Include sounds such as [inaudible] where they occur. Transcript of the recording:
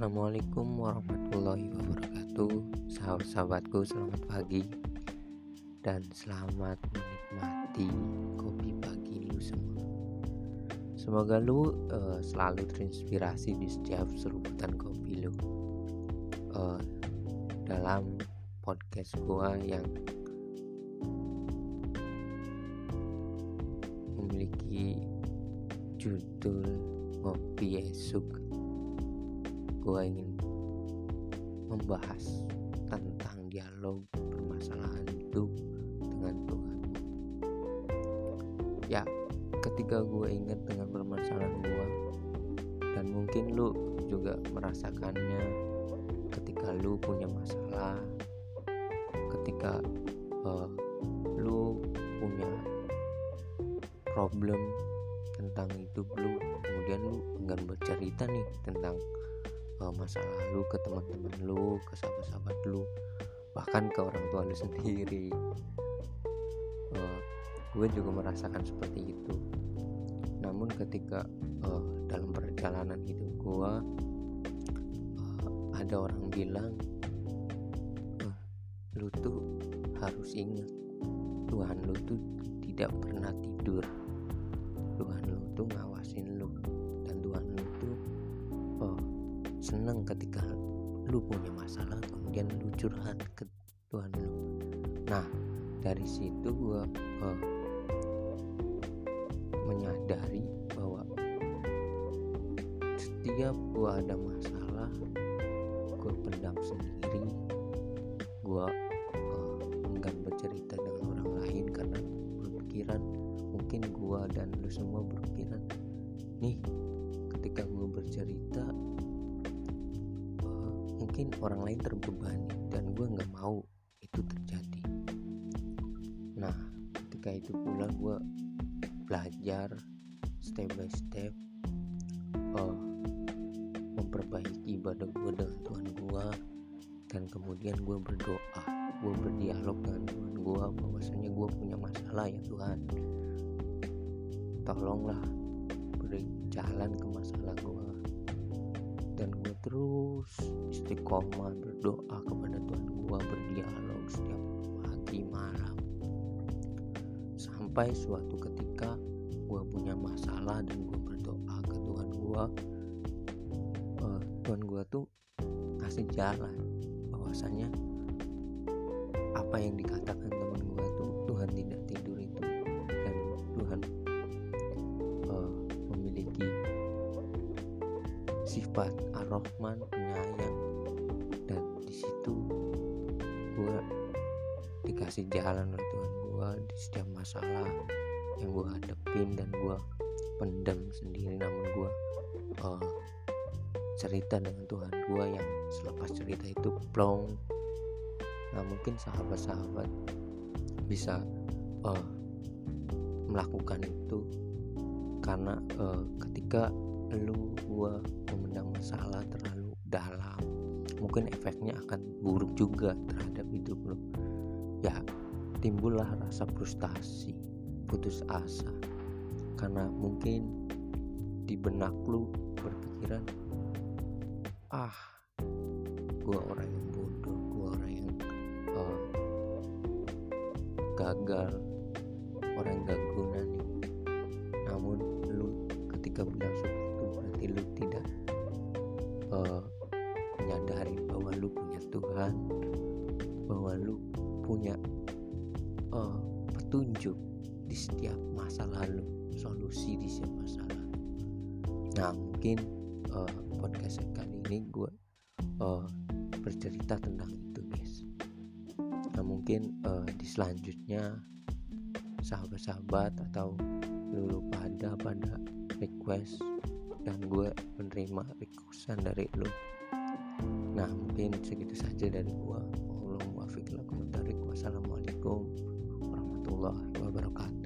Assalamualaikum warahmatullahi wabarakatuh. Sahabat-sahabatku selamat pagi Dan selamat menikmati kopi pagi lu semua. Semoga lu uh, selalu terinspirasi di setiap seruputan kopi lu uh, Dalam podcast gua yang memiliki judul Ngopi Esok gue ingin membahas tentang dialog permasalahan hidup dengan Tuhan. Ya ketika gue ingat dengan permasalahan gue dan mungkin lu juga merasakannya ketika lu punya masalah ketika uh, lu punya problem tentang hidup lu kemudian lu enggan bercerita nih tentang masa lalu ke teman-teman lu ke sahabat-sahabat lu bahkan ke orang tua lu [laughs] sendiri. Uh, gue juga merasakan seperti itu. Namun ketika uh, dalam perjalanan hidup gue uh, ada orang bilang uh, lu tuh harus ingat Tuhan lu tuh tidak pernah tidur. Tuhan lu tuh ngawasin seneng ketika lu punya masalah kemudian lu curhat ke Tuhan lu. Nah dari situ gue uh, menyadari bahwa setiap gue ada masalah gue pendam sendiri gue uh, enggan bercerita dengan orang lain karena berpikiran mungkin gue dan lu semua berpikiran nih ketika gue bercerita mungkin orang lain terbebani dan gue nggak mau itu terjadi. Nah ketika itu pula gue belajar step by step uh, memperbaiki ibadah gue dengan Tuhan gue dan kemudian gue berdoa gue berdialog dengan Tuhan gue bahwasanya gue punya masalah ya Tuhan. Tolonglah beri jalan ke masalah gue dan gue terus istiqomah berdoa kepada Tuhan gue berdialog setiap pagi malam. Sampai suatu ketika gue punya masalah dan gue berdoa ke Tuhan gue uh, Tuhan gue tuh kasih jalan bahwasanya apa yang dikatakan teman sifat ar-Rahman penyayang dan di situ gue dikasih jalan oleh Tuhan gue di setiap masalah yang gue hadapin dan gue pendam sendiri. Namun gue uh, cerita dengan Tuhan gue yang selepas cerita itu plong. Nah mungkin sahabat-sahabat bisa uh, melakukan itu karena uh, ketika lu gua memendam masalah terlalu dalam mungkin efeknya akan buruk juga terhadap hidup lu ya timbullah rasa frustasi putus asa karena mungkin di benak lu berpikiran ah gua orang yang bodoh gua orang yang uh, gagal orang yang gak guna nih. Namun lu ketika bilang berarti lu tidak uh, menyadari bahwa lu punya Tuhan bahwa lu punya uh, petunjuk di setiap masa lalu solusi di setiap masalah nah mungkin uh, podcast kali ini gue uh, bercerita tentang itu guys. Nah mungkin uh, di selanjutnya sahabat-sahabat atau lu pada pada request dan gue menerima requestan dari lo nah mungkin segitu saja dari gue Wassalamualaikum warahmatullahi wabarakatuh